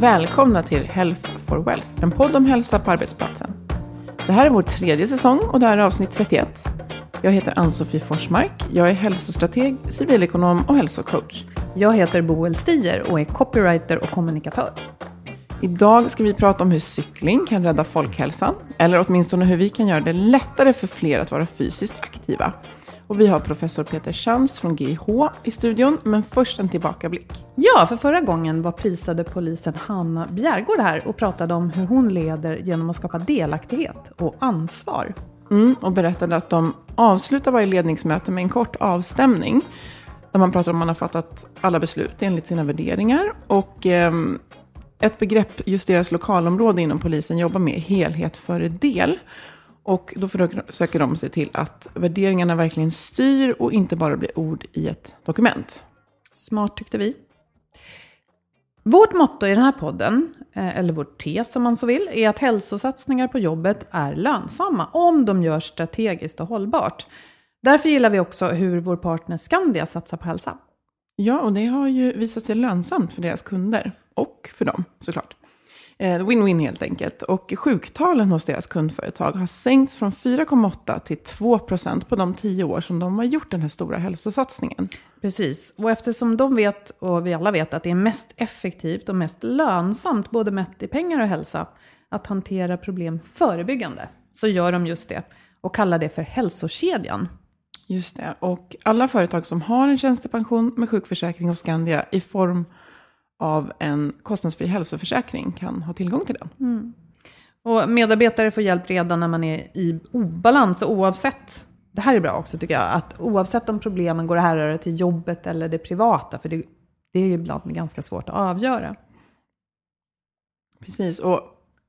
Välkomna till Health for Wealth, en podd om hälsa på arbetsplatsen. Det här är vår tredje säsong och det här är avsnitt 31. Jag heter Ann-Sofie Forsmark. Jag är hälsostrateg, civilekonom och hälsocoach. Jag heter Boel Stier och är copywriter och kommunikatör. Idag ska vi prata om hur cykling kan rädda folkhälsan, eller åtminstone hur vi kan göra det lättare för fler att vara fysiskt aktiva. Och vi har professor Peter Chans från GH i studion, men först en tillbakablick. Ja, för förra gången var prisade polisen Hanna Bjärgård här och pratade om hur hon leder genom att skapa delaktighet och ansvar. Mm, och berättade att de avslutar varje ledningsmöte med en kort avstämning. Där man pratar om man har fattat alla beslut enligt sina värderingar. Och eh, ett begrepp just deras lokalområde inom polisen jobbar med helhet före del. Och då försöker de se till att värderingarna verkligen styr och inte bara blir ord i ett dokument. Smart tyckte vi. Vårt motto i den här podden, eh, eller vår tes om man så vill, är att hälsosatsningar på jobbet är lönsamma om de görs strategiskt och hållbart. Därför gillar vi också hur vår partner Skandia satsar på hälsa. Ja, och det har ju visat sig lönsamt för deras kunder och för dem såklart. Eh, win-win helt enkelt. Och sjuktalen hos deras kundföretag har sänkts från 4,8 till 2 procent på de tio år som de har gjort den här stora hälsosatsningen. Precis, och eftersom de vet, och vi alla vet, att det är mest effektivt och mest lönsamt, både mätt i pengar och hälsa, att hantera problem förebyggande, så gör de just det och kallar det för hälsokedjan. Just det, och alla företag som har en tjänstepension med sjukförsäkring hos Skandia i form av en kostnadsfri hälsoförsäkring kan ha tillgång till den. Mm. Och medarbetare får hjälp redan när man är i obalans oavsett det här är bra också tycker jag, att oavsett om problemen går att härröra till jobbet eller det privata, för det, det är ibland ganska svårt att avgöra. Precis, och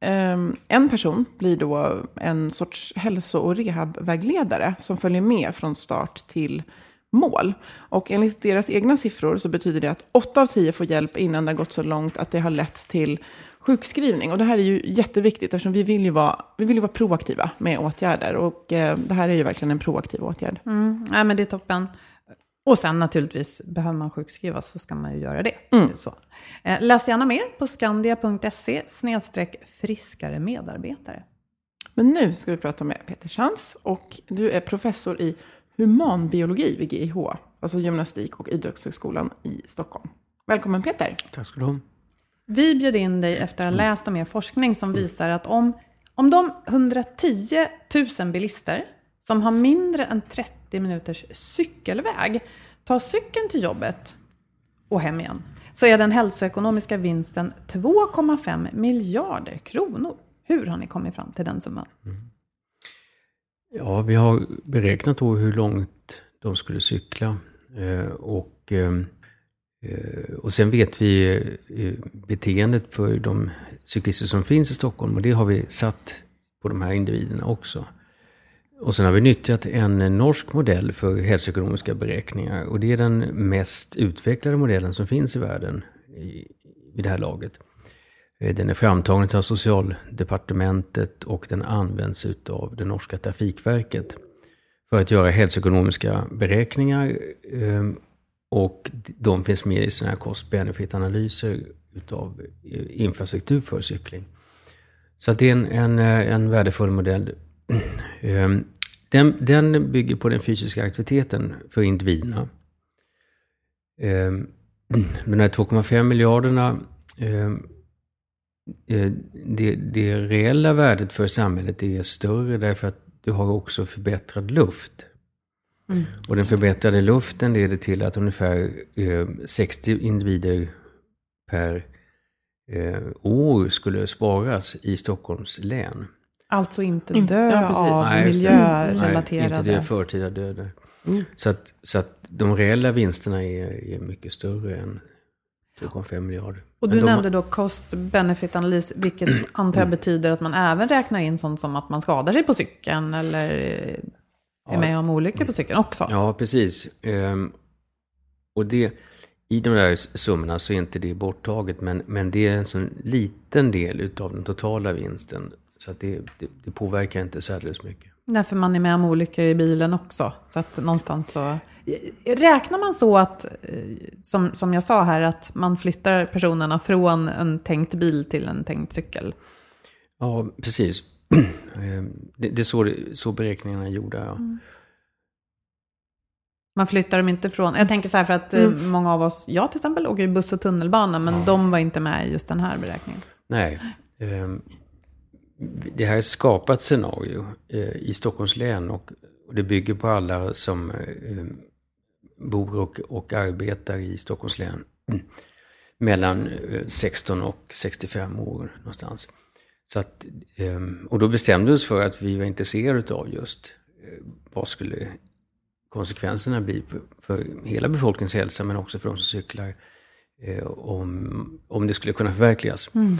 um, en person blir då en sorts hälso och rehabvägledare som följer med från start till mål. Och enligt deras egna siffror så betyder det att 8 av 10 får hjälp innan det har gått så långt att det har lett till sjukskrivning. Och det här är ju jätteviktigt eftersom vi vill ju vara, vi vill ju vara proaktiva med åtgärder. Och eh, det här är ju verkligen en proaktiv åtgärd. Mm, ja, men det är toppen. Och sen naturligtvis, behöver man sjukskrivas så ska man ju göra det. Mm. Så. Eh, läs gärna mer på skandia.se friskare medarbetare. Men nu ska vi prata med Peter Chans och du är professor i humanbiologi vid GIH, alltså gymnastik och idrottshögskolan i Stockholm. Välkommen Peter! Tack ska du ha. Vi bjöd in dig efter att ha läst om er forskning som visar att om, om de 110 000 bilister som har mindre än 30 minuters cykelväg tar cykeln till jobbet och hem igen, så är den hälsoekonomiska vinsten 2,5 miljarder kronor. Hur har ni kommit fram till den summan? Mm. Ja, vi har beräknat då hur långt de skulle cykla. Eh, och, ehm, eh, och sen vet vi eh, beteendet för de cyklister som finns i Stockholm. Och det har vi satt på de här individerna också. Och sen har vi nyttjat en norsk modell för hälsoekonomiska beräkningar. Och det är den mest utvecklade modellen som finns i världen i, vid det här laget. Eh, den är framtagen av Socialdepartementet och den används av det norska Trafikverket för att göra hälsoekonomiska beräkningar. Ehm, och de finns med i sådana här cost-benefit-analyser utav eh, infrastruktur för cykling. Så det är en, en, eh, en värdefull modell. Ehm, den, den bygger på den fysiska aktiviteten för individerna. Ehm, de här 2,5 miljarderna det, det reella värdet för samhället är större därför att du har också förbättrad luft. Mm. Och den förbättrade luften leder till att ungefär eh, 60 individer per eh, år skulle sparas i Stockholms län. Alltså inte dö ja, av Nej, miljörelaterade... Nej, inte det förtida döda. Mm. Så, att, så att de reella vinsterna är, är mycket större än 2,5 miljarder. Och du nämnde då cost benefit analys, vilket antar jag betyder att man även räknar in sånt som att man skadar sig på cykeln eller är med om olyckor på cykeln också. Ja, precis. Ehm, och det, i de där summorna så är inte det borttaget, men, men det är en sån liten del av den totala vinsten. Så att det, det, det påverkar inte särskilt mycket. Därför man är med om olyckor i bilen också. Så att någonstans så... Räknar man så att, eh, som, som jag sa här, att man flyttar personerna från en tänkt bil till en tänkt cykel? Ja, precis. Eh, det, det är så, så beräkningarna är gjorda. Ja. Mm. Man flyttar dem inte från... Jag tänker så här för att eh, mm. många av oss, jag till exempel, åker buss och tunnelbana, men ja. de var inte med i just den här beräkningen. Nej. Det här är ett skapat scenario i Stockholms län och, det bygger på alla som bor och, och arbetar i Stockholms län mm, mellan eh, 16 och 65 år någonstans. Så att, ehm, och då bestämde vi oss för att vi var intresserade av just eh, vad skulle konsekvenserna bli för hela befolkningens hälsa men också för de som cyklar eh, om, om det skulle kunna förverkligas. Mm.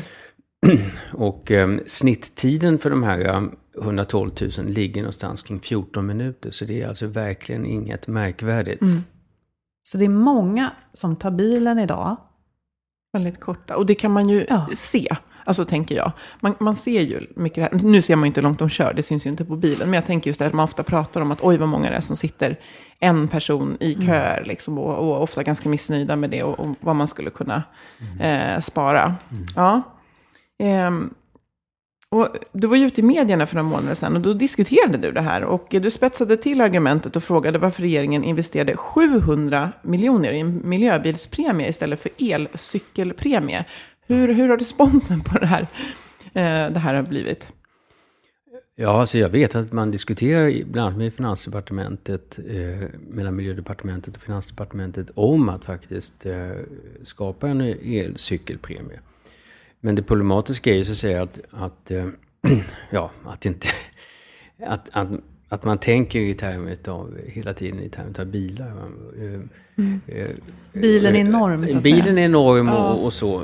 Och eh, snitttiden för de här 112 000 ligger någonstans kring 14 minuter. Så det är alltså verkligen inget märkvärdigt. Mm. Så det är många som tar bilen idag. Väldigt korta. Och det kan man ju ja. se. Alltså tänker jag. Man, man ser ju mycket här. Nu ser man ju inte hur långt de kör, det syns ju inte på bilen. Men jag tänker just det att man ofta pratar om att oj vad många det är som sitter en person i köer. Mm. Liksom, och, och, ofta ganska missnöjda med det och, och vad man skulle kunna mm. eh, spara. Mm. Ja. Um, och du var ju ute i medierna för några månader sedan och då diskuterade du det här. Och du spetsade till argumentet och frågade varför regeringen investerade 700 miljoner i en miljöbilspremie istället för elcykelpremie. Hur, hur har responsen på det här, eh, det här har blivit? Ja, alltså jag vet att man diskuterar bland annat med Finansdepartementet, eh, mellan Miljödepartementet och Finansdepartementet, om att faktiskt eh, skapa en elcykelpremie. Men det problematiska är ju så att säga att, att eh, ja, att inte... Att, att, att man tänker i termer av, hela tiden i termer av bilar. Eh, mm. Eh, bilen är enorm, så att Bilen säga. är enorm och, och, så.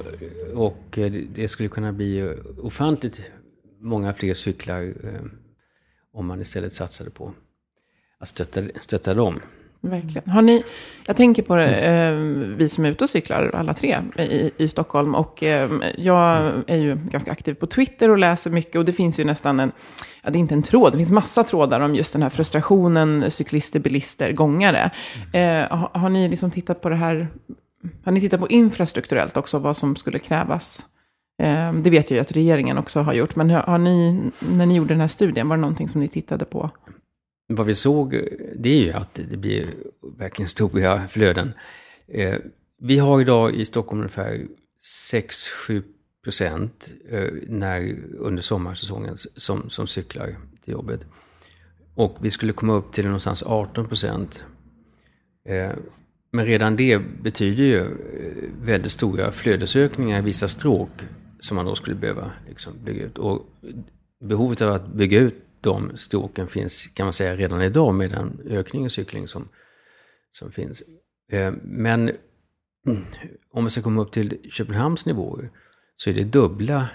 Och det skulle kunna bli ofantligt många fler cyklar om man istället satsade på att stötta, stötta dem. Verkligen. Har ni, jag tänker på det, eh, vi som är ute och cyklar, alla tre, i, i Stockholm. Och eh, jag är ju ganska aktiv på Twitter och läser mycket. Och det finns ju nästan en, ja det är inte en tråd, det finns massa trådar om just den här frustrationen, cyklister, bilister, gångare. Eh, har, har, ni liksom tittat på det här, har ni tittat på infrastrukturellt också, vad som skulle krävas? Eh, det vet jag ju att regeringen också har gjort. Men har ni, när ni gjorde den här studien, var det någonting som ni tittade på? Vad vi såg, eh, det är ju att det blir verkligen stora flöden. Eh, vi har idag i Stockholm ungefär 6-7 procent eh, när, under sommarsäsongen som, som cyklar till jobbet. Och vi skulle komma upp till någonstans 18 procent. Men redan det betyder ju väldigt stora flödesökningar i vissa stråk som man då skulle behöva liksom bygga ut. Och behovet av att bygga ut de stråken finns, kan man säga, redan idag med den ökning i cykling som, som finns. Eh, men mm, om vi ska komma upp till Köpenhamns nivåer så är det dubbla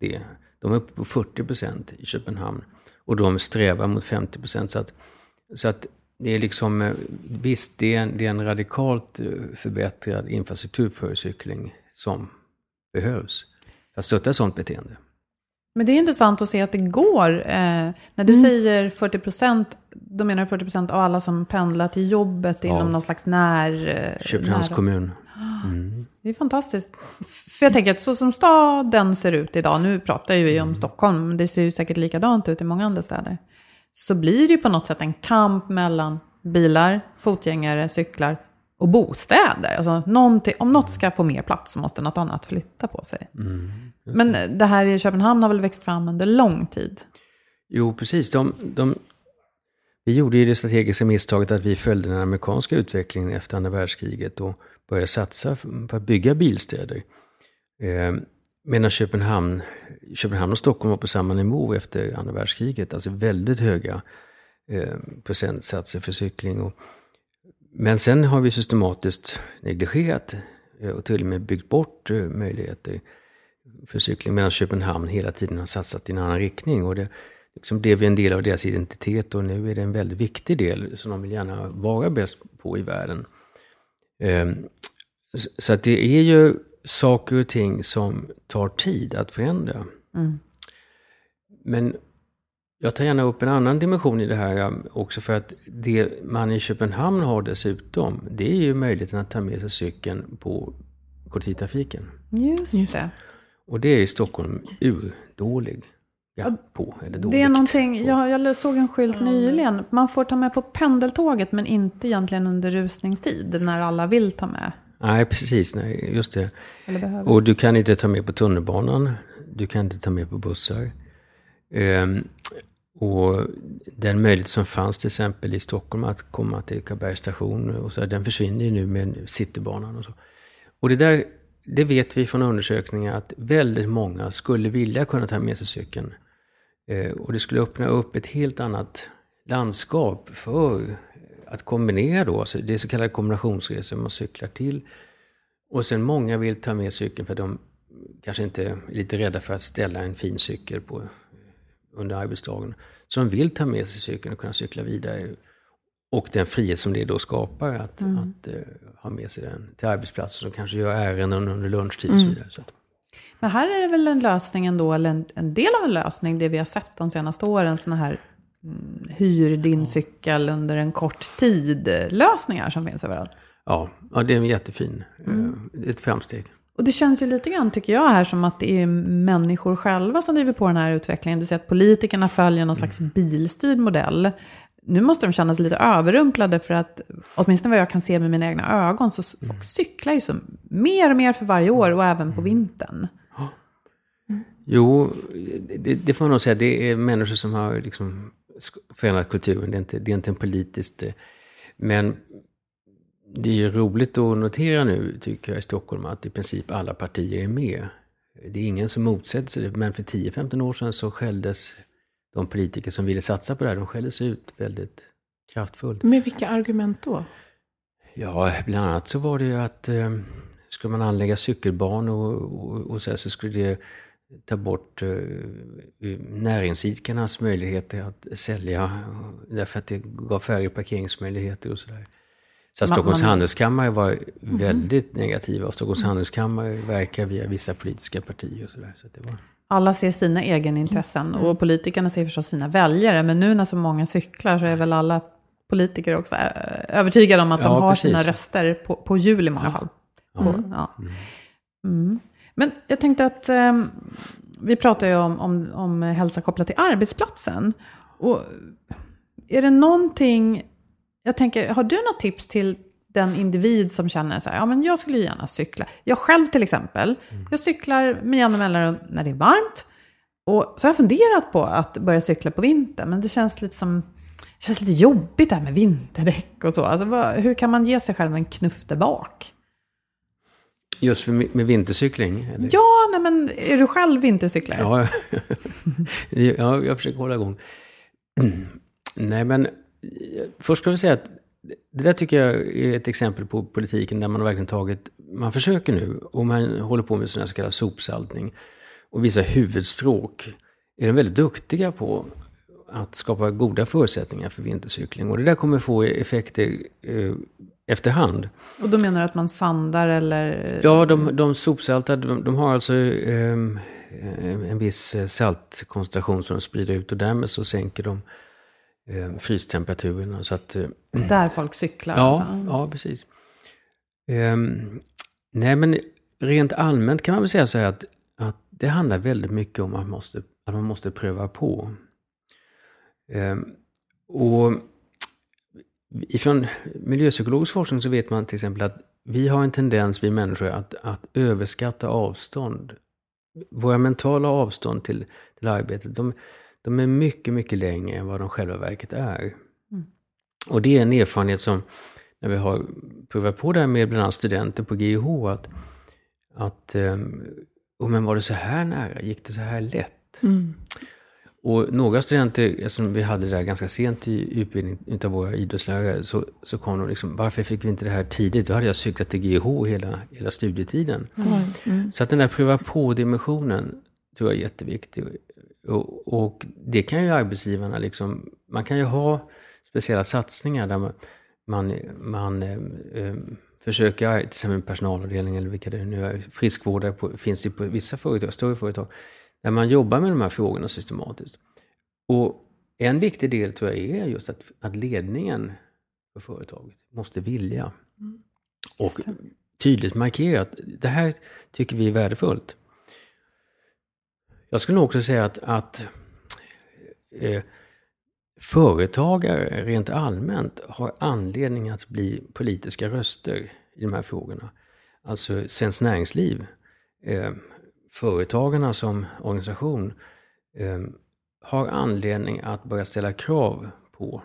det. De är uppe på 40 procent i Köpenhamn och de strävar mot 50 procent. Så att, så att det är liksom, eh, visst, det är, en, det är en radikalt eh, förbättrad infrastruktur för cykling som behövs för att stötta ett sådant beteende. Men det är intressant att se att det går. Eh, när du mm. säger 40 procent, då menar du 40 procent av alla som pendlar till jobbet inom någon slags när... Eh, Köpenhamns nära. kommun. Mm. Det är fantastiskt. För jag tänker att så som staden ser ut idag, nu pratar ju vi om mm. Stockholm, men det ser ju säkert likadant ut i många andra städer. Så blir det ju på något sätt en kamp mellan bilar, fotgängare, cyklar och bostäder. Alltså, om något ska få mer plats så måste något annat flytta på sig. Mm. Men det här i Köpenhamn har väl växt fram under lång tid? Jo, precis. De, de, vi gjorde ju det strategiska misstaget att vi följde den amerikanska utvecklingen efter andra världskriget och började satsa på att bygga bilstäder. Eh, medan Köpenhamn, Köpenhamn och Stockholm var på samma nivå efter andra världskriget. Alltså väldigt höga eh, procentsatser för cykling. Och, men sen har vi systematiskt negligerat eh, och till och med byggt bort eh, möjligheter för cykling medan Köpenhamn hela tiden har satsat i en annan riktning. Och det liksom blev en del av deras identitet och nu är det en väldigt viktig del som de vill gärna vara bäst på i världen. Ehm, så att det är ju saker och ting som tar tid att förändra. Mm. Men jag tar gärna upp en annan dimension i det här också för att det man i Köpenhamn har dessutom, det är ju möjligheten att ta med sig cykeln på kollektivtrafiken. Just det. Och det är i Stockholm urdålig. Ja, på, eller det är någonting, jag, jag såg en skylt nyligen. Man får ta med på pendeltåget men inte egentligen under rusningstid när alla vill ta med. Nej, precis. Nej, just det. Och du kan inte ta med på tunnelbanan. Du kan inte ta med på bussar. Ehm, och den möjlighet som fanns till exempel i Stockholm att komma till Karlbergs station, och så, den försvinner ju nu med Citybanan och så. Och det där, det vet vi från undersökningar att väldigt många skulle vilja kunna ta med sig cykeln. Eh, och det skulle öppna upp ett helt annat landskap för att kombinera då, alltså det är så kallade kombinationsresor, man cyklar till. Och sen många vill ta med cykeln för de kanske inte är lite rädda för att ställa en fin cykel på, under arbetsdagen. De vill ta med sig cykeln och kunna cykla vidare. Och den frihet som det då skapar att, mm. att uh, ha med sig den till arbetsplatsen och kanske göra ärenden under lunchtid och så mm. vidare. Så. Men här är det väl en lösning ändå, eller en, en del av en lösning, det vi har sett de senaste åren, sådana här mm, hyr din cykel under en kort tid-lösningar som finns överallt. Ja, ja det är en jättefin, mm. Eh, ett framsteg. Och det känns ju lite grann, tycker jag, här som att det är människor själva som driver på den här utvecklingen. Du säger att politikerna följer någon slags bilstyrd modell. Nu måste de känna sig lite överrumplade för att, åtminstone vad jag kan se med mina egna ögon, så folk cyklar ju så mer och mer för varje år och även på vintern. Jo, det, det, får man nog säga. Det är människor som har liksom förändrat kulturen. Det är inte, det är inte en politiskt... Eh, men det är roligt att notera nu, tycker jag, i Stockholm att i princip alla partier är med. Det är ingen som motsätter sig det, men för 10-15 år sedan så skälldes de politiker som ville satsa på det här, de skälldes ut väldigt kraftfullt. Med vilka argument då? Ja, bland annat så var det ju att eh, skulle man anlägga cykelbanor och, och, och så, här, så skulle det ta bort eh, näringsidkarnas möjligheter att sälja därför att det gav färre parkeringsmöjligheter och sådär. Så att Stockholms man... handelskammare var mm. väldigt negativa och Stockholms mm. handelskammare verkar via vissa politiska partier och sådär. Så det var... Alla ser sina egenintressen mm. och politikerna ser förstås sina väljare. Men nu när så många cyklar så är väl alla politiker också eh, övertygade om att ja, de har precis. sina röster på, på hjul i många ja. fall. Mm. Ja. Mm. Men jag tänkte att um, vi pratar ju om, om, om hälsa kopplat till arbetsplatsen. Och är det någonting, jag tänker, har du något tips till den individ som känner så här, ja men jag skulle gärna cykla. Jag själv till exempel, mm. jag cyklar med jämna mellanrum när det är varmt. Och så har jag funderat på att börja cykla på vintern, men det känns lite som det känns lite jobbigt det här med vinterdäck och så. Alltså, vad, hur kan man ge sig själv en knuff där bak? Just för, med vintercykling? Eller? Ja, nej, men är du själv vintercyklare? Ja, ja, jag försöker hålla igång. Nej, men först ska vi säga att det där tycker jag är ett exempel på politiken där man verkligen tagit, man försöker nu och man håller på med sån här så kallad sopsaltning och vissa huvudstråk är de väldigt duktiga på att skapa goda förutsättningar för vintercykling. Och det där kommer få effekter eh, efterhand. Och då menar du att man sandar eller? Ja, de, de sopsaltar, de, de har alltså eh, en viss saltkoncentration som de sprider ut och därmed så sänker de eh, frystemperaturerna. Så att, eh, Där folk cyklar? ja, alltså. ja, precis. Ehm, nej, men rent allmänt kan man väl säga så här att, att det handlar väldigt mycket om att man måste, att man måste pröva på. Ehm, och ifrån miljöpsykologisk forskning så vet man till exempel att vi har en tendens, vi människor, att, att överskatta avstånd. Våra mentala avstånd till, till arbetet, de, de är mycket, mycket längre än vad de själva verket är. Och det är en erfarenhet som, när vi har provat på det här med bland annat studenter på GIH, att, att um, oh, men var det så här nära? Gick det så här lätt? Och några studenter, eftersom vi hade det där ganska sent i utbildningen utav våra idrottslärare, så, så kom de liksom, varför fick vi inte det här tidigt? Då hade jag cyklat till GH hela, hela studietiden. Så att den där pröva på-dimensionen tror jag är jätteviktig. Och, och det kan ju arbetsgivarna liksom, man kan ju ha speciella satsningar där man, man, man eh, eh, försöker, till exempel personalavdelning eller vilka det nu är, friskvårdare på, finns det på vissa företag, större företag, där man jobbar med de här frågorna systematiskt. Och en viktig del tror jag är just att, att ledningen för företaget måste vilja. Och tydligt markera att det här tycker vi är värdefullt. Jag skulle nog också säga att, att eh, företagare rent allmänt har anledning att bli politiska röster i de här frågorna. Alltså Svenskt Näringsliv, eh, företagarna som organisation eh, har anledning att börja ställa krav på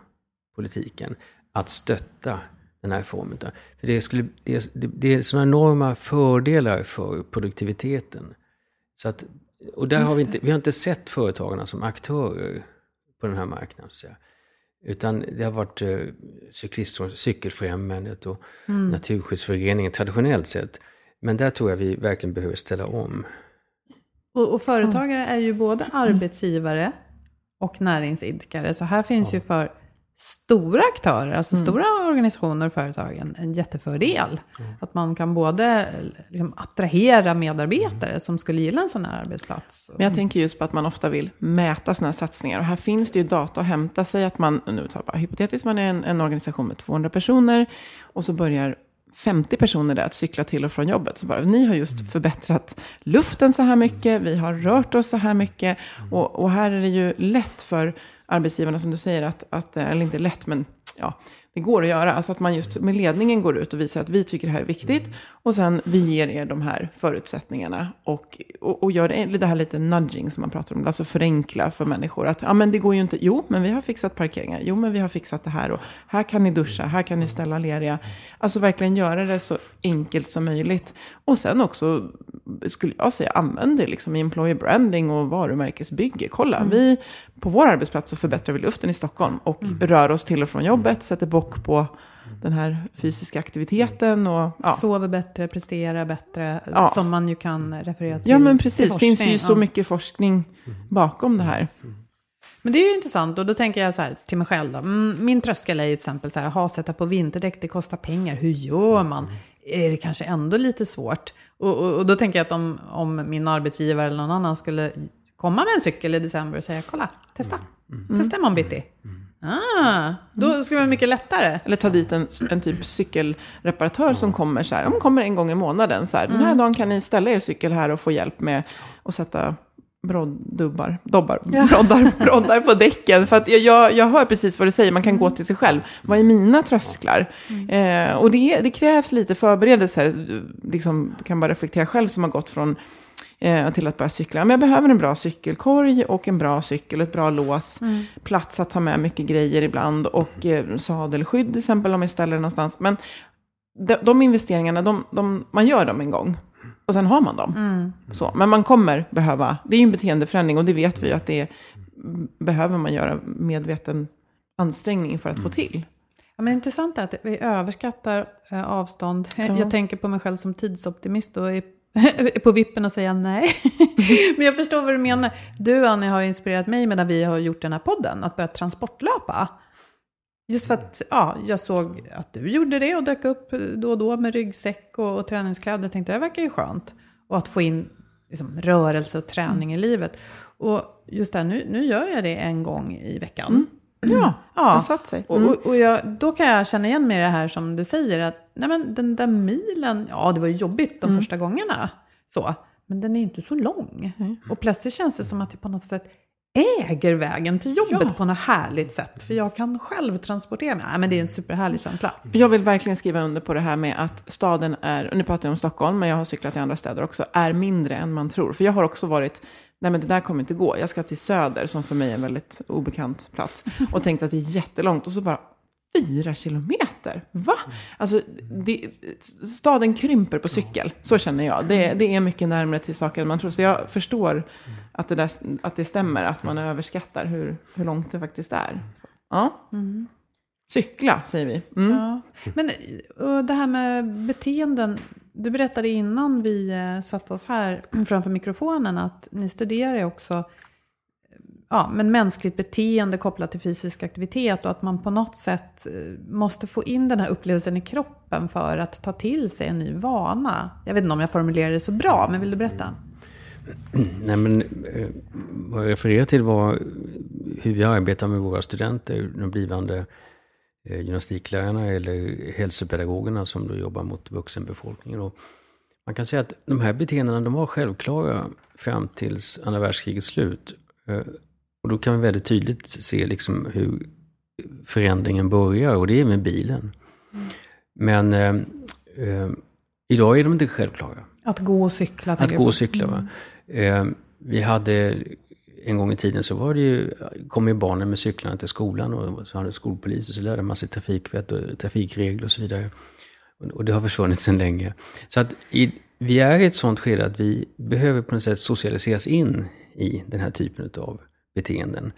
politiken att stötta den här formen. För det, skulle, det, det, det är sådana enorma fördelar för produktiviteten. Så att, och där har vi, inte, vi har inte sett företagarna som aktörer på den här marknaden. Så. Utan det har varit eh, cyklist, Cykelfrämjandet och Naturskyddsföreningen traditionellt sett. Men där tror jag vi verkligen behöver ställa om. Och, och företagare är ju både arbetsgivare och näringsidkare. Så här finns ju för stora aktörer, alltså stora organisationer och företag, en, en jättefördel. Att man kan både liksom, attrahera medarbetare som skulle gilla en sån här arbetsplats. Men jag tänker just på att man ofta vill mäta sådana här satsningar. Och här finns det ju data att hämta sig att man, nu tar bara hypotetiskt, man är en, en organisation med 200 personer och så börjar 50 personer där att cykla till och från jobbet. Så bara, ni har just förbättrat luften så här mycket, vi har rört oss så här mycket. Och, och här är det ju lätt för arbetsgivarna, som du säger, att, att, eh, eller inte lätt, men ja, det går att göra. Alltså att man just med ledningen går ut och visar att vi tycker det här är viktigt. Och sen vi ger er de här förutsättningarna. Och, och, och gör det, det här lite nudging som man pratar om. Alltså förenkla för människor. Att ja men det går ju inte. Jo men vi har fixat parkeringar. Jo men vi har fixat det här. Och här kan ni duscha. Här kan ni ställa leriga. Alltså verkligen göra det så enkelt som möjligt. Och sen också skulle jag säga använd det liksom i employer branding och varumärkesbygge. Kolla, vi på vår arbetsplats så förbättrar vi luften i Stockholm och rör oss till och från jobbet, sätter bock på den här fysiska aktiviteten och ja. Sover bättre, presterar bättre, Ja. som man ju kan referera till Ja men precis, det finns ju så mycket forskning bakom det här. Men det är ju intressant och då tänker jag så här till mig själv då. Mm, Min tröskel är ju till exempel så här, ha sätta på vinterdäck, det kostar pengar. Hur gör man? Är det kanske ändå lite svårt? Och, och, och då tänker jag att om, om min arbetsgivare eller någon annan skulle komma med en cykel i december och säga, kolla, testa. Testa imorgon bitti. Ah, då skulle det vara mycket lättare. Eller ta dit en, en typ cykelreparatör som kommer så här, de kommer en gång i månaden så här, den här dagen kan ni ställa er cykel här och få hjälp med att sätta broddubbar, dobbar, broddar, broddar på däcken. För att jag, jag, jag hör precis vad du säger, man kan gå till sig själv. Vad är mina trösklar? Eh, och det, det krävs lite förberedelser. Du Liksom, kan bara reflektera själv som har gått från eh, till att börja cykla. Men jag behöver en bra cykelkorg och en bra cykel och ett bra lås. Plats att ta med mycket grejer ibland och eh, sadelskydd till exempel om jag ställer det någonstans. Men de, de investeringarna, de, de, man gör dem en gång. Och sen har man dem. Så, men man kommer behöva, det är ju en beteendeförändring och det vet vi ju att det är behöver man göra medveten ansträngning för att få till. Ja, men intressant är att vi överskattar eh, avstånd. Jag tänker på mig själv som tidsoptimist och är, är på vippen att säga nej. men jag förstår vad du menar. Du Annie har inspirerat mig medan vi har gjort den här podden att börja transportlöpa. Just för att ja, jag såg att du gjorde det och dök upp då och då med ryggsäck och, och träningskläder. Jag tänkte det verkar ju skönt. Och att få in liksom, rörelse och träning mm. i livet. Och just det här, nu, nu gör jag det en gång i veckan. Mm. Ja, ja. det har satt sig. Mm. Och, och jag, då kan jag känna igen mig i det här som du säger. att nej men Den där milen, ja det var jobbigt de mm. första gångerna. Så, men den är inte så lång. Mm. Och plötsligt känns det som att jag på något sätt äger vägen till jobbet ja. på något härligt sätt. För jag kan själv transportera mig. Nej, men det är en superhärlig känsla. Jag vill verkligen skriva under på det här med att staden är, nu pratar jag om Stockholm, men jag har cyklat i andra städer också, är mindre än man tror. För jag har också varit nej men det där kommer inte gå. Jag ska till Söder, som för mig är en väldigt obekant plats. Och tänkte att det är jättelångt. Och så bara, fyra kilometer? Va? Alltså, det, staden krymper på cykel. Så känner jag. Det, det, är mycket närmare till saker än man tror. Så jag förstår att det, där, att det stämmer, att man överskattar hur, hur långt det faktiskt är. Ja. Mm. Cykla, säger vi. Mm. Ja. Men och det här med beteenden. Du berättade innan vi eh, satte oss här framför mikrofonen att ni studerar också ja, men mänskligt beteende kopplat till fysisk aktivitet och att man på något sätt eh, måste få in den här upplevelsen i kroppen för att ta till sig en ny vana. Jag vet inte om jag formulerar det så bra, men vill du berätta? Nej, men eh, vad jag refererar till var hur vi arbetar med våra studenter, de blivande eh, gymnastiklärarna eller hälsopedagogerna som då jobbar mot vuxenbefolkningen. Och man kan säga att de här beteendena de var självklara fram tills andra världskrigets slut. Och då kan vi väldigt tydligt se liksom hur förändringen börjar och det är med bilen. Mm. Men eh, eh, idag är de inte självklara. Att gå och cykla? Att gå och cykla. Va? Eh, vi hade en gång i tiden så var det ju, kom ju barnen med cyklarna till skolan och så hade skolpolis och så lärde man sig trafikvett och trafikregler och så vidare. Och det har försvunnit sedan länge. Så att i, vi är i ett sånt skede att vi behöver på något sätt socialiseras in i den här typen av beteenden.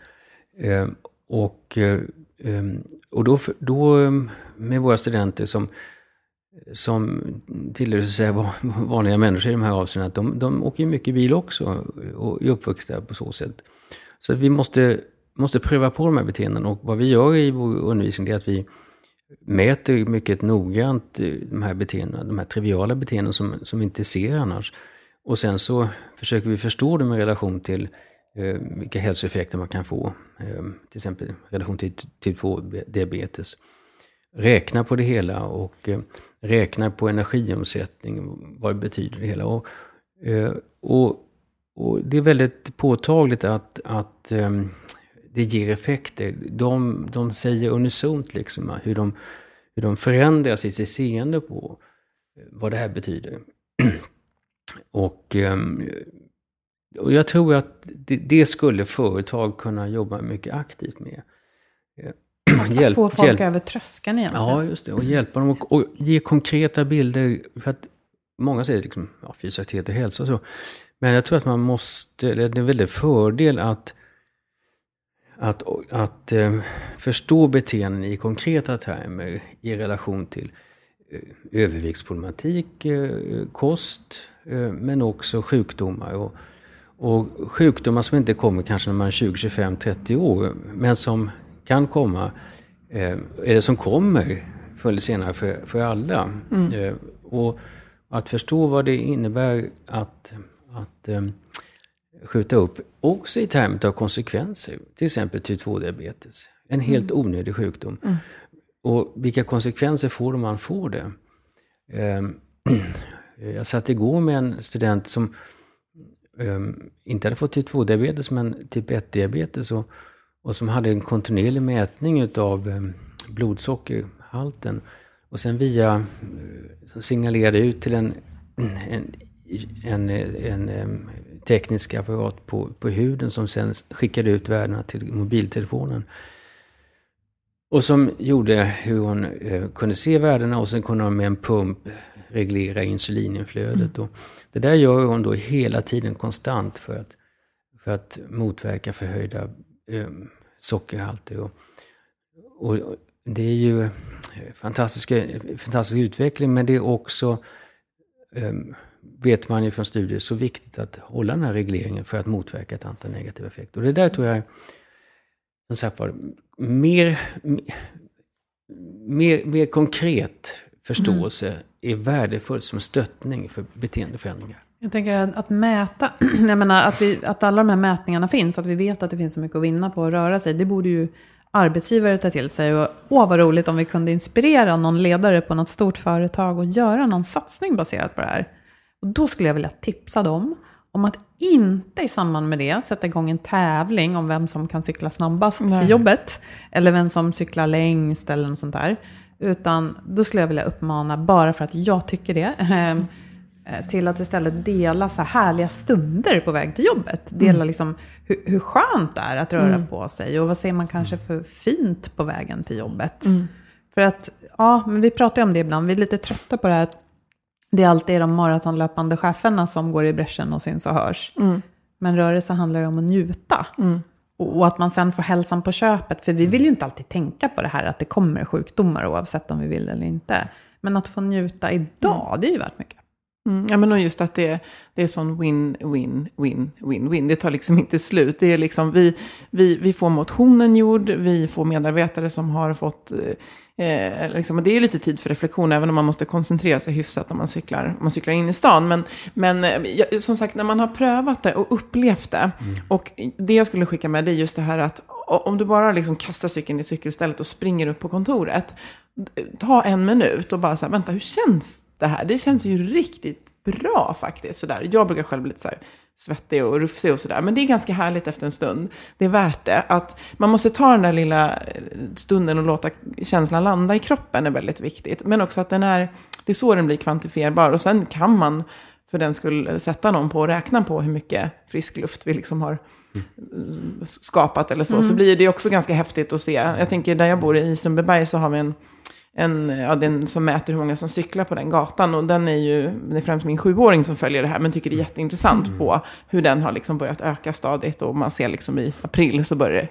Eh, och, eh, eh och då, då eh, med våra studenter som, som tillhör så säga, vanliga människor i de här avseendena, att de, de åker mycket bil också och är uppvuxna på så sätt. Så att vi måste, måste pröva på de här beteendena och vad vi gör i vår undervisning är att vi mäter mycket noggrant eh, de här beteendena, de här triviala beteenden som, som vi inte ser annars. Och sen så försöker vi förstå dem i relation till eh, vilka hälsoeffekter man kan få. Eh, till exempel i relation till typ 2-diabetes. Räkna på det hela och eh, räknar på energiomsättning, vad det betyder det hela. Och, eh, och, och det är väldigt påtagligt att, att ehm, det ger effekter. De, de säger unisont liksom hur de, hur de förändrar sitt seende på vad det här betyder. och ehm, och jag tror att det, det, skulle företag kunna jobba mycket aktivt med. Eh, att hjälp, få folk hjälp. över tröskeln egentligen. Ja, just det. Och hjälpa dem och, och ge konkreta bilder. För att många säger liksom, ja, fysisk aktivitet och hälsa och så. Men jag tror att man måste, det är en väldig fördel att, att, att eh, förstå beteenden i konkreta termer i relation till eh, överviktsproblematik, eh, kost, eh, men också sjukdomar. Och, och sjukdomar som inte kommer kanske när man är 20, 25, 30 år, men som kan komma, eh, är det som kommer förr eller senare för, för alla. Mm. Eh, och att förstå vad det innebär att, att eh, skjuta upp, också i termer av konsekvenser. Till exempel typ 2-diabetes. En helt mm. onödig sjukdom. Mm. Och vilka konsekvenser får det om man får det? Eh, jag satt igår med en student som um, inte hade fått typ 2-diabetes, men typ 1-diabetes och, och som hade en kontinuerlig mätning utav um, blodsockerhalten. Och sen via, uh, signalerade ut till en, en, en, en, en teknisk apparat på, på huden som sen skickade ut värdena till mobiltelefonen. Och som gjorde hur hon eh, kunde se värdena och sen kunde hon med en pump reglera insulininflödet. Mm. Och det där gör hon då hela tiden konstant för att, för att motverka förhöjda eh, sockerhalter. Och, och, det är ju fantastiska, fantastisk utveckling, men det är också, eh, vet man ju från studier, så viktigt att hålla den här regleringen för att motverka ett antal negativa effekter. Och det där tror jag, som sagt var, mer, mer, mer konkret förståelse mm. är värdefullt som stöttning för beteendeförändringar. Jag tänker att mäta, jag menar att, vi, att alla de här mätningarna finns, att vi vet att det finns så mycket att vinna på att röra sig, det borde ju arbetsgivare ta till sig. Och åh vad roligt om vi kunde inspirera någon ledare på något stort företag och göra någon satsning baserat på det här. Och då skulle jag vilja tipsa dem om att inte i samband med det sätta igång en tävling om vem som kan cykla snabbast Nej. till jobbet. Eller vem som cyklar längst eller något sånt där. Utan då skulle jag vilja uppmana, bara för att jag tycker det, ehm, Eh, till att istället dela så här härliga stunder på väg till jobbet. Dela mm. liksom hur, hur skönt det är att röra mm. på sig och vad ser man kanske för fint på vägen till jobbet. Mm. För att, ja, men vi pratar ju om det ibland, vi är lite trötta på det här att det alltid är de maratonlöpande cheferna som går i bräschen och syns och hörs. Mm. Men rörelse handlar ju om att njuta. Mm. Och att man sen får hälsan på köpet. För vi vill ju inte alltid tänka på det här att det kommer sjukdomar oavsett om vi vill eller inte. Men att få njuta idag, mm. det är ju värt mycket. Mm, ja, men och just att det, det är sån win, win, win, win, win. Det tar liksom inte slut. Det är liksom, vi, vi, vi får motionen gjord, vi får medarbetare som har fått... Eh, liksom, det är lite tid för reflektion, även om man måste koncentrera sig hyfsat när man cyklar, man cyklar in i stan. Men, men eh, som sagt, när man har prövat det och upplevt det. Mm. Och det jag skulle skicka med det är just det här att om du bara liksom kastar cykeln i cykelstället och springer upp på kontoret. Ta en minut och bara så här, vänta, hur känns det här. Det känns ju riktigt bra faktiskt. Sådär. Jag brukar själv bli lite så här svettig och rufsig och sådär. Men det är ganska härligt efter en stund. Det är värt det. Att man måste ta den där lilla eh, stunden och låta känslan landa i kroppen är väldigt viktigt. Men också att den är, det är så den blir kvantifierbar. Och sen kan man för den skulle sätta någon på och räkna på hur mycket frisk luft vi liksom har mm. skapat eller så. Mm. Så blir det också ganska häftigt att se. Jag tänker där jag bor i Sundbyberg så har vi en en, ja, den som mäter hur många som cyklar på den gatan. Och den är ju, det är främst min sjuåring som följer det här, men tycker det är jätteintressant mm. på hur den har liksom börjat öka stadigt. Och man ser liksom i april så börjar det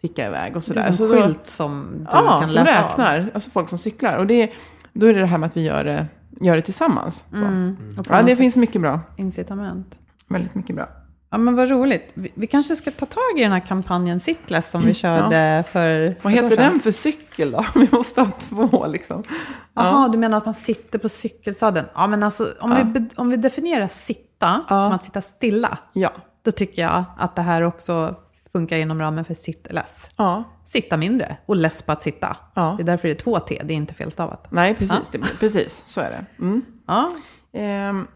ticka iväg och sådär. Det är som så skylt då, som du ja, kan som läsa räknar, av. alltså folk som cyklar. Och det, då är det det här med att vi gör det, gör det tillsammans. Mm. Ja, det finns mycket bra. Incitament. Väldigt mycket bra. Ja, men vad roligt. Vi, vi, kanske ska ta tag i den här kampanjen Sittless som vi körde ja. för Vad heter den för cykel då? Vi måste ha två liksom. Jaha, ja. du menar att man sitter på cykelsadeln? Ja, men alltså om, ja. vi, om vi definierar sitta som att sitta stilla. Ja. Då tycker jag att det här också funkar inom ramen för sittless. Ja. Sitta mindre och less på att sitta. Ja. Det är därför det är två T, det är inte felstavat. Nej, precis, det, precis så är det. Mm. Ja. Um.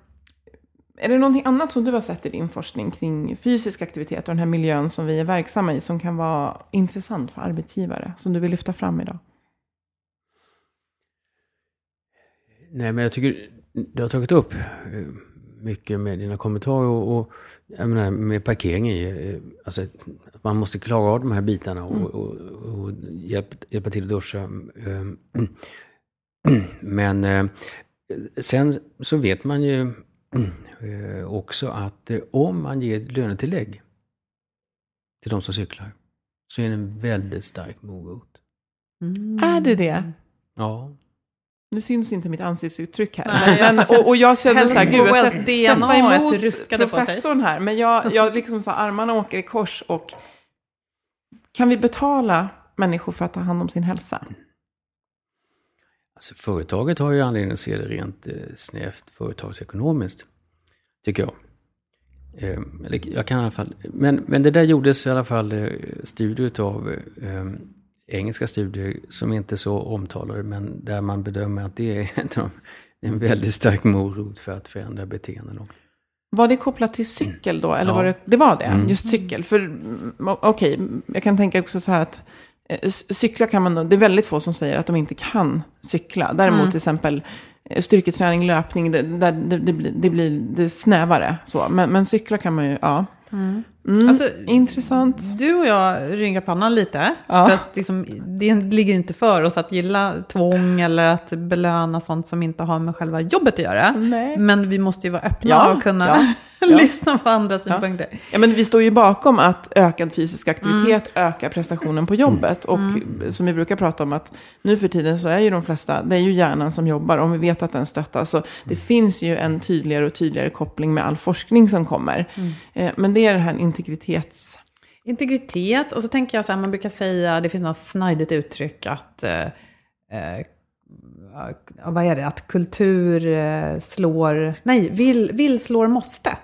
Är det någonting annat som du har sett i din forskning kring fysisk aktivitet och den här miljön som vi är verksamma i som kan vara intressant för arbetsgivare, som du vill lyfta fram idag? Nej, men jag tycker du har tagit upp eh, mycket med dina kommentarer och, och jag menar, med parkering i, eh, alltså man måste klara av de här bitarna och, mm. och, och hjälpa, hjälpa till att duscha. Eh, men sen så vet man ju eh, också att eh, om man ger lönetillägg till de som cyklar så är det en väldigt stark morot. Mm. Är det det? Ja. Nu syns inte mitt ansiktsuttryck här. Nej, men, och, och, jag kände så här, gud, jag sätter, sätta emot professorn här. Men jag, jag liksom så här, armarna åker i kors och kan vi betala människor för att ta hand om sin hälsa? Alltså, företaget har ju anledning att se det rent eh, snävt företagsekonomiskt, tycker jag. Eh, jag kan i alla fall, men, men det där gjordes i alla fall eh, studier av eh, engelska studier som inte är så omtalade, men där man bedömer att det är en, en väldigt stark morot för att förändra beteenden. Var det kopplat till cykel då? Eller ja. var det, det var det? Mm. Just cykel? För mm, okej, okay, jag kan tänka också så här att cykla kan man, det är väldigt få som säger att de inte kan cykla. Däremot mm. till exempel eh, styrketräning, löpning, det, det, det, det, blir, det blir det snävare. Så. Men, men cykla kan man ju, ja. Mm. Mm, alltså, intressant. Du och jag ryngar pannan lite. Ja. För att liksom, det ligger inte för oss att gilla tvång eller att belöna sånt som inte har med själva jobbet att göra. Nej. Men vi måste ju vara öppna ja, och kunna, ja. lyssna på andra synpunkter. Ja, men vi står ju bakom att ökad fysisk aktivitet ökar prestationen på jobbet. Och som vi brukar prata om att nu för tiden så är ju de flesta, det är ju hjärnan som jobbar. Om vi vet att den stöttas. Så det finns ju en tydligare och tydligare koppling med all forskning som kommer. Eh, men det är den här integritets... Integritet, och så tänker jag så här, man brukar säga, det finns något snajdigt uttryck att eh, eh, ja, vad är det, att kultur eh, slår, nej, vill, vill slår måste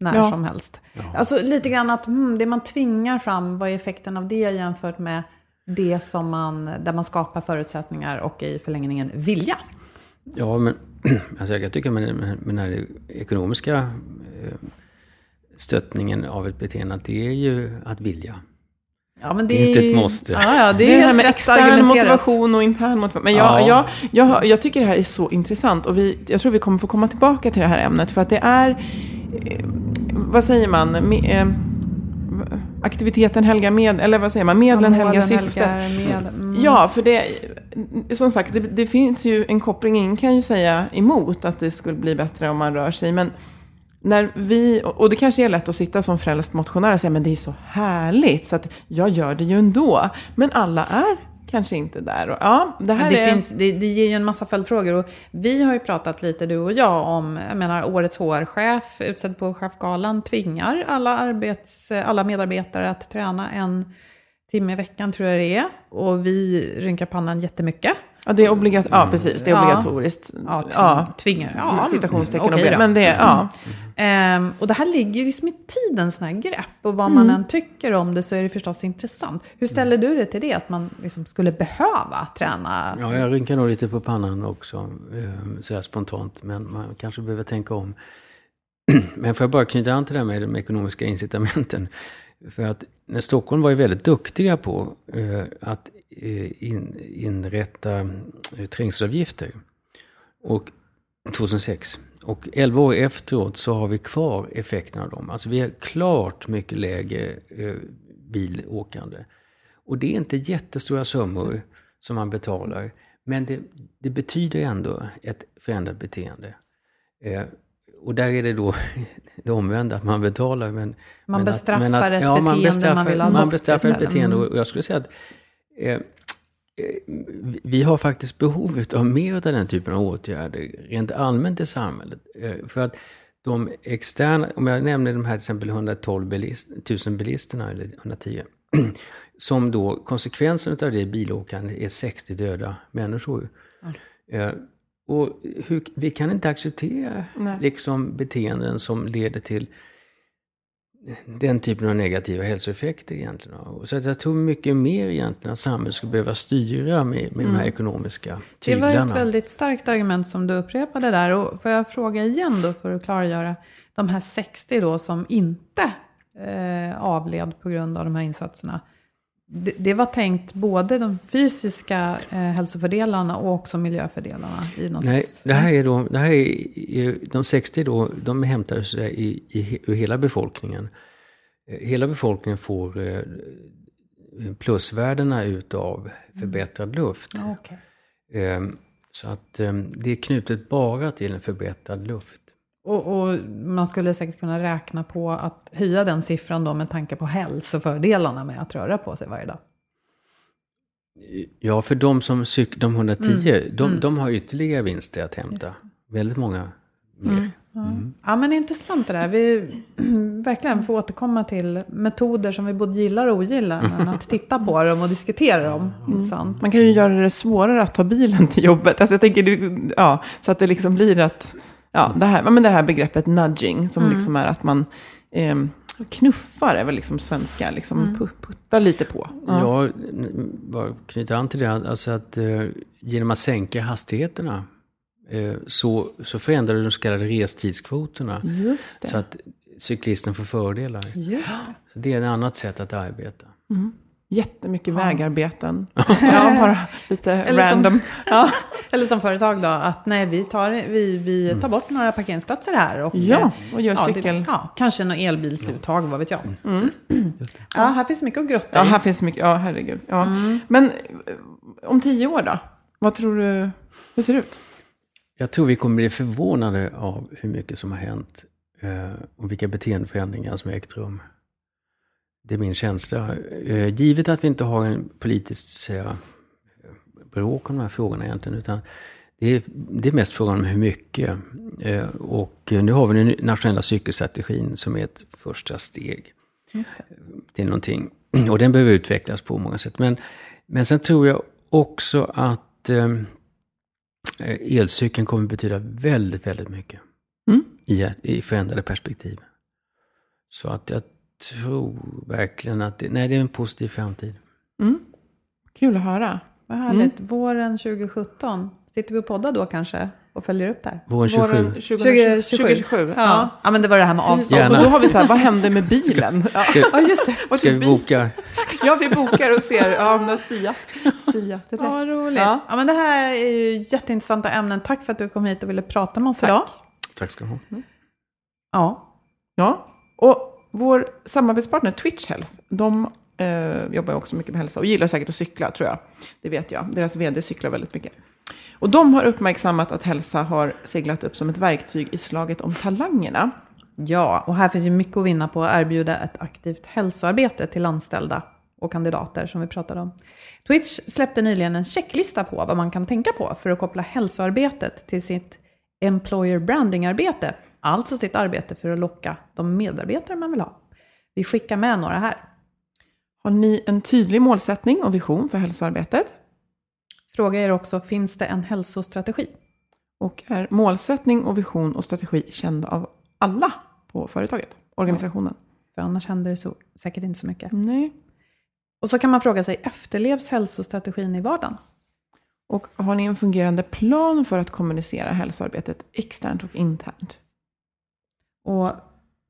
när Ja. som helst. Alltså lite grann att hmm, det man tvingar fram, vad är effekten av det jämfört med det som man, där man skapar förutsättningar och i förlängningen vilja. Ja, men alltså jag tycka med, med, med den här ekonomiska eh, stöttningen av ett beteende, att det är ju att vilja. Ja, men Det är inte ett måste. Ja, ja, det Det är det här med extern motivation och intern motivation. Men jag, Ja. jag, jag, jag tycker det här är så intressant. Och vi, jag tror vi kommer få komma tillbaka till det här ämnet. För att det är, eh, vad säger man, eh, aktiviteten helgar med, eller vad säger man, medlen Ja, helgar syftet. med, mm. Ja, för det, som sagt, det, det finns ju en koppling. Ingen kan ju säga emot att det skulle bli bättre om man rör sig. Men när vi, och det kanske är lätt att sitta som frälst motionär och säga, men det är så härligt, så att jag gör det ju ändå. Men alla är kanske inte där. Och, ja, det här det, är... finns, det, det ger ju en massa följdfrågor. Och vi har ju pratat lite, du och jag, om jag menar, årets HR-chef utsedd på Chefgalan tvingar alla, arbets, alla medarbetare att träna en timme i veckan, tror jag det är. Och vi rynkar pannan jättemycket. Ja, det är obligat, ja, precis, det är Ja. obligatoriskt. Ja, tving, tvingar. Ja, citationstecken. okej och då. men det, är- ja. Ehm, och det här ligger ju liksom i tiden, sådana här grepp. Och vad man än tycker om det så är det förstås intressant. Hur ställer du dig till det? Att man liksom skulle behöva träna? Ja, jag rynkar nog lite på pannan också, eh, så här spontant, men man kanske behöver tänka om. Men får jag bara knyta an till det här med de ekonomiska incitamenten. För att när Stockholm var ju väldigt duktiga på eh, att in, inrätta eh, trängselavgifter. Och 2006. Och 11 år efteråt så har vi kvar effekten av dem. Alltså vi har klart mycket lägre eh, bilåkande. Och det är inte jättestora summor som man betalar. Men det, det betyder ändå ett förändrat beteende. Eh, och där är det då det omvända, att man betalar. Men, Man men bestraffar men ett ja, man beteende bestraffar, man vill ha Man bort bestraffar ett beteende. Mm. Och jag skulle säga att eh, eh, vi- har faktiskt behov av mer av den typen av åtgärder rent allmänt i samhället. Eh, För att de externa, om jag nämner de här till exempel 112 bilist, 1000 bilisterna, eller 110, som då konsekvensen av det bilåkande är 60 döda människor. Eh, Och hur, vi kan inte acceptera Nej. liksom beteenden som leder till den typen av negativa hälsoeffekter egentligen. Så att jag tror mycket mer egentligen att samhället skulle behöva styra med, med de här ekonomiska Mm. Det var tyglarna. ett väldigt starkt argument som du upprepade där. Och får jag fråga igen då för att klargöra. De här 60 då som inte eh, avled på grund av de här insatserna. Det, det var tänkt både de fysiska eh, hälsofördelarna och också miljöfördelarna? I någon Nej, slags- det här är då, det här är, de 60 då, de hämtar sig i, i, ur hela befolkningen. Eh, Hela befolkningen får eh, plusvärdena utav förbättrad luft. Ja, okej. Eh, Så att eh, det är knutet bara till en förbättrad luft. Och, och man skulle säkert kunna räkna på att höja den siffran då med tanke på hälsofördelarna med att röra på sig varje dag. Ja, för de som cyk, de 110, Mm. de, de har ytterligare vinster att hämta. Väldigt många mer. Ja, men intressant det där. Vi verkligen får återkomma till metoder som vi både gillar och ogillar. Men att titta på dem och diskutera dem. Intressant. Man kan ju göra det svårare att ta bilen till jobbet. Alltså jag tänker, du- ja, så att det liksom blir att, ja, det här, ja, men det här begreppet nudging, som liksom är att man ehm, knuffar, är väl liksom svenska, liksom pu- puttar lite på. Ja, n- bara knyta an till det, alltså att eh, genom att sänka hastigheterna eh, så, så förändrar du de så kallade restidskvoterna. Just det. Så att cyklisten får fördelar. Just det. Så det är ett annat sätt att arbeta. Jättemycket vägarbeten. ja, bara lite Eller som- random. Ja. Eller som företag då, att nej, vi tar, vi, vi tar bort några parkeringsplatser här. Och, Ja, eh, och gör ja, cykel. Det, ja, kanske något elbilsuttag, vad vet jag. Ja, här finns mycket att grotta Ja, i. här finns mycket. Ja, herregud. Ja. Men eh, om tio år då? Vad tror du? Hur ser det ut? Jag tror vi kommer bli förvånade av hur mycket som har hänt eh, och vilka beteendeförändringar som ägt rum. Det är min känsla. Eh, givet att vi inte har en politiskt säga, bråk om de här frågorna egentligen, utan det är, det är mest frågan om hur mycket. Eh, och nu har vi den nationella cykelstrategin som är ett första steg. Är någonting, och den behöver utvecklas på många sätt. Men, men sen tror jag också att eh, elcykeln kommer betyda väldigt, väldigt mycket. Mm. I, I förändrade perspektiv. Så att jag tror verkligen att det, nej, det är en positiv framtid. Mm. Kul att höra. Vad härligt. Mm. Våren 2017. Sitter vi och poddar då kanske? Och följer upp där? Våren 27. Våren 2027. 2027. Ja. ja. Ja. men det var det här med avstånd. Gärna. Och då har vi så här, vad hände med bilen? Ska, ska, ja, just det. Ska vi boka? Ja, vi bokar och ser. Ja, men Sia. Sia det Ja, roligt. Ja. ja. men det här är ju jätteintressanta ämnen. Tack för att du kom hit och ville prata med oss Tack. idag. Tack ska du ha. Mm. Ja. Ja, och vår samarbetspartner Twitch Health, de eh, jobbar också mycket med hälsa och gillar säkert att cykla, tror jag. Det vet jag. Deras vd cyklar väldigt mycket. Och de har uppmärksammat att hälsa har seglat upp som ett verktyg i slaget om talangerna. Ja, och här finns ju mycket att vinna på att erbjuda ett aktivt hälsoarbete till anställda och kandidater som vi pratade om. Twitch släppte nyligen en checklista på vad man kan tänka på för att koppla hälsoarbetet till sitt employer branding-arbete, alltså sitt arbete för att locka de medarbetare man vill ha. Vi skickar med några här. Har ni en tydlig målsättning och vision för hälsoarbetet? Fråga er också, finns det en hälsostrategi? Och är målsättning och vision och strategi kända av alla på företaget, organisationen? För annars händer det så, säkert inte så mycket. Nej. Och så kan man fråga sig, efterlevs hälsostrategin i vardagen? Och har ni en fungerande plan för att kommunicera hälsoarbetet externt och internt? Och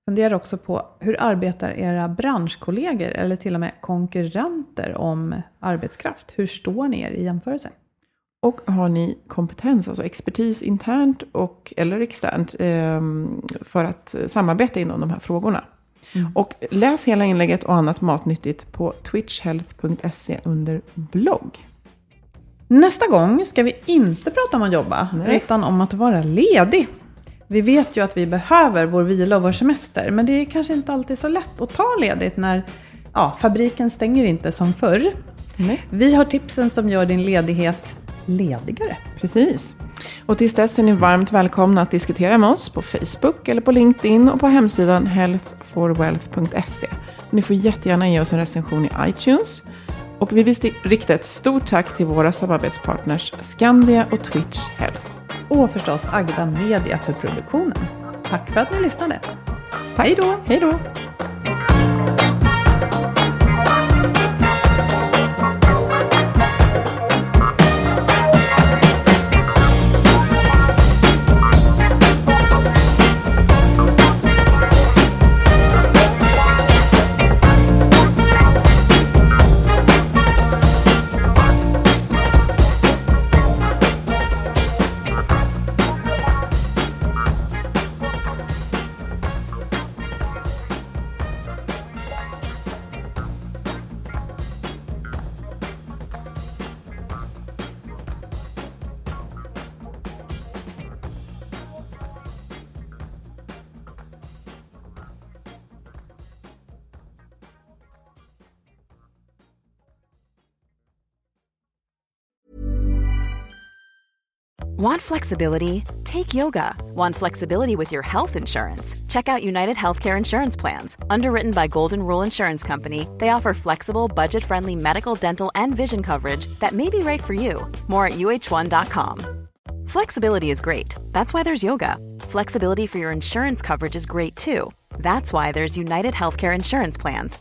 fundera också på hur arbetar era branschkollegor eller till och med konkurrenter om arbetskraft? Hur står ni er i jämförelse? Och har ni kompetens, alltså expertis internt och, eller externt eh, för att samarbeta inom de här frågorna? Mm. Och läs hela inlägget och annat matnyttigt på twitchhealth.se under blogg. Nästa gång ska vi inte prata om att jobba, Nej. utan om att vara ledig. Vi vet ju att vi behöver vår vila och vår semester, men det är kanske inte alltid så lätt att ta ledigt när ja, fabriken stänger inte som förr. Nej. Vi har tipsen som gör din ledighet ledigare. Precis. Och tills dess är ni varmt välkomna att diskutera med oss på Facebook eller på LinkedIn och på hemsidan healthforwealth.se. Ni får jättegärna ge oss en recension i iTunes. Och vi vill rikta ett stort tack till våra samarbetspartners Skandia och Twitch Health och förstås Agda Media för produktionen. Tack för att ni lyssnade. Hej då! Hej då! Want flexibility? Take yoga. Want flexibility with your health insurance? Check out United Healthcare Insurance Plans. Underwritten by Golden Rule Insurance Company, they offer flexible, budget friendly medical, dental, and vision coverage that may be right for you. More at uh1.com. Flexibility is great. That's why there's yoga. Flexibility for your insurance coverage is great too. That's why there's United Healthcare Insurance Plans.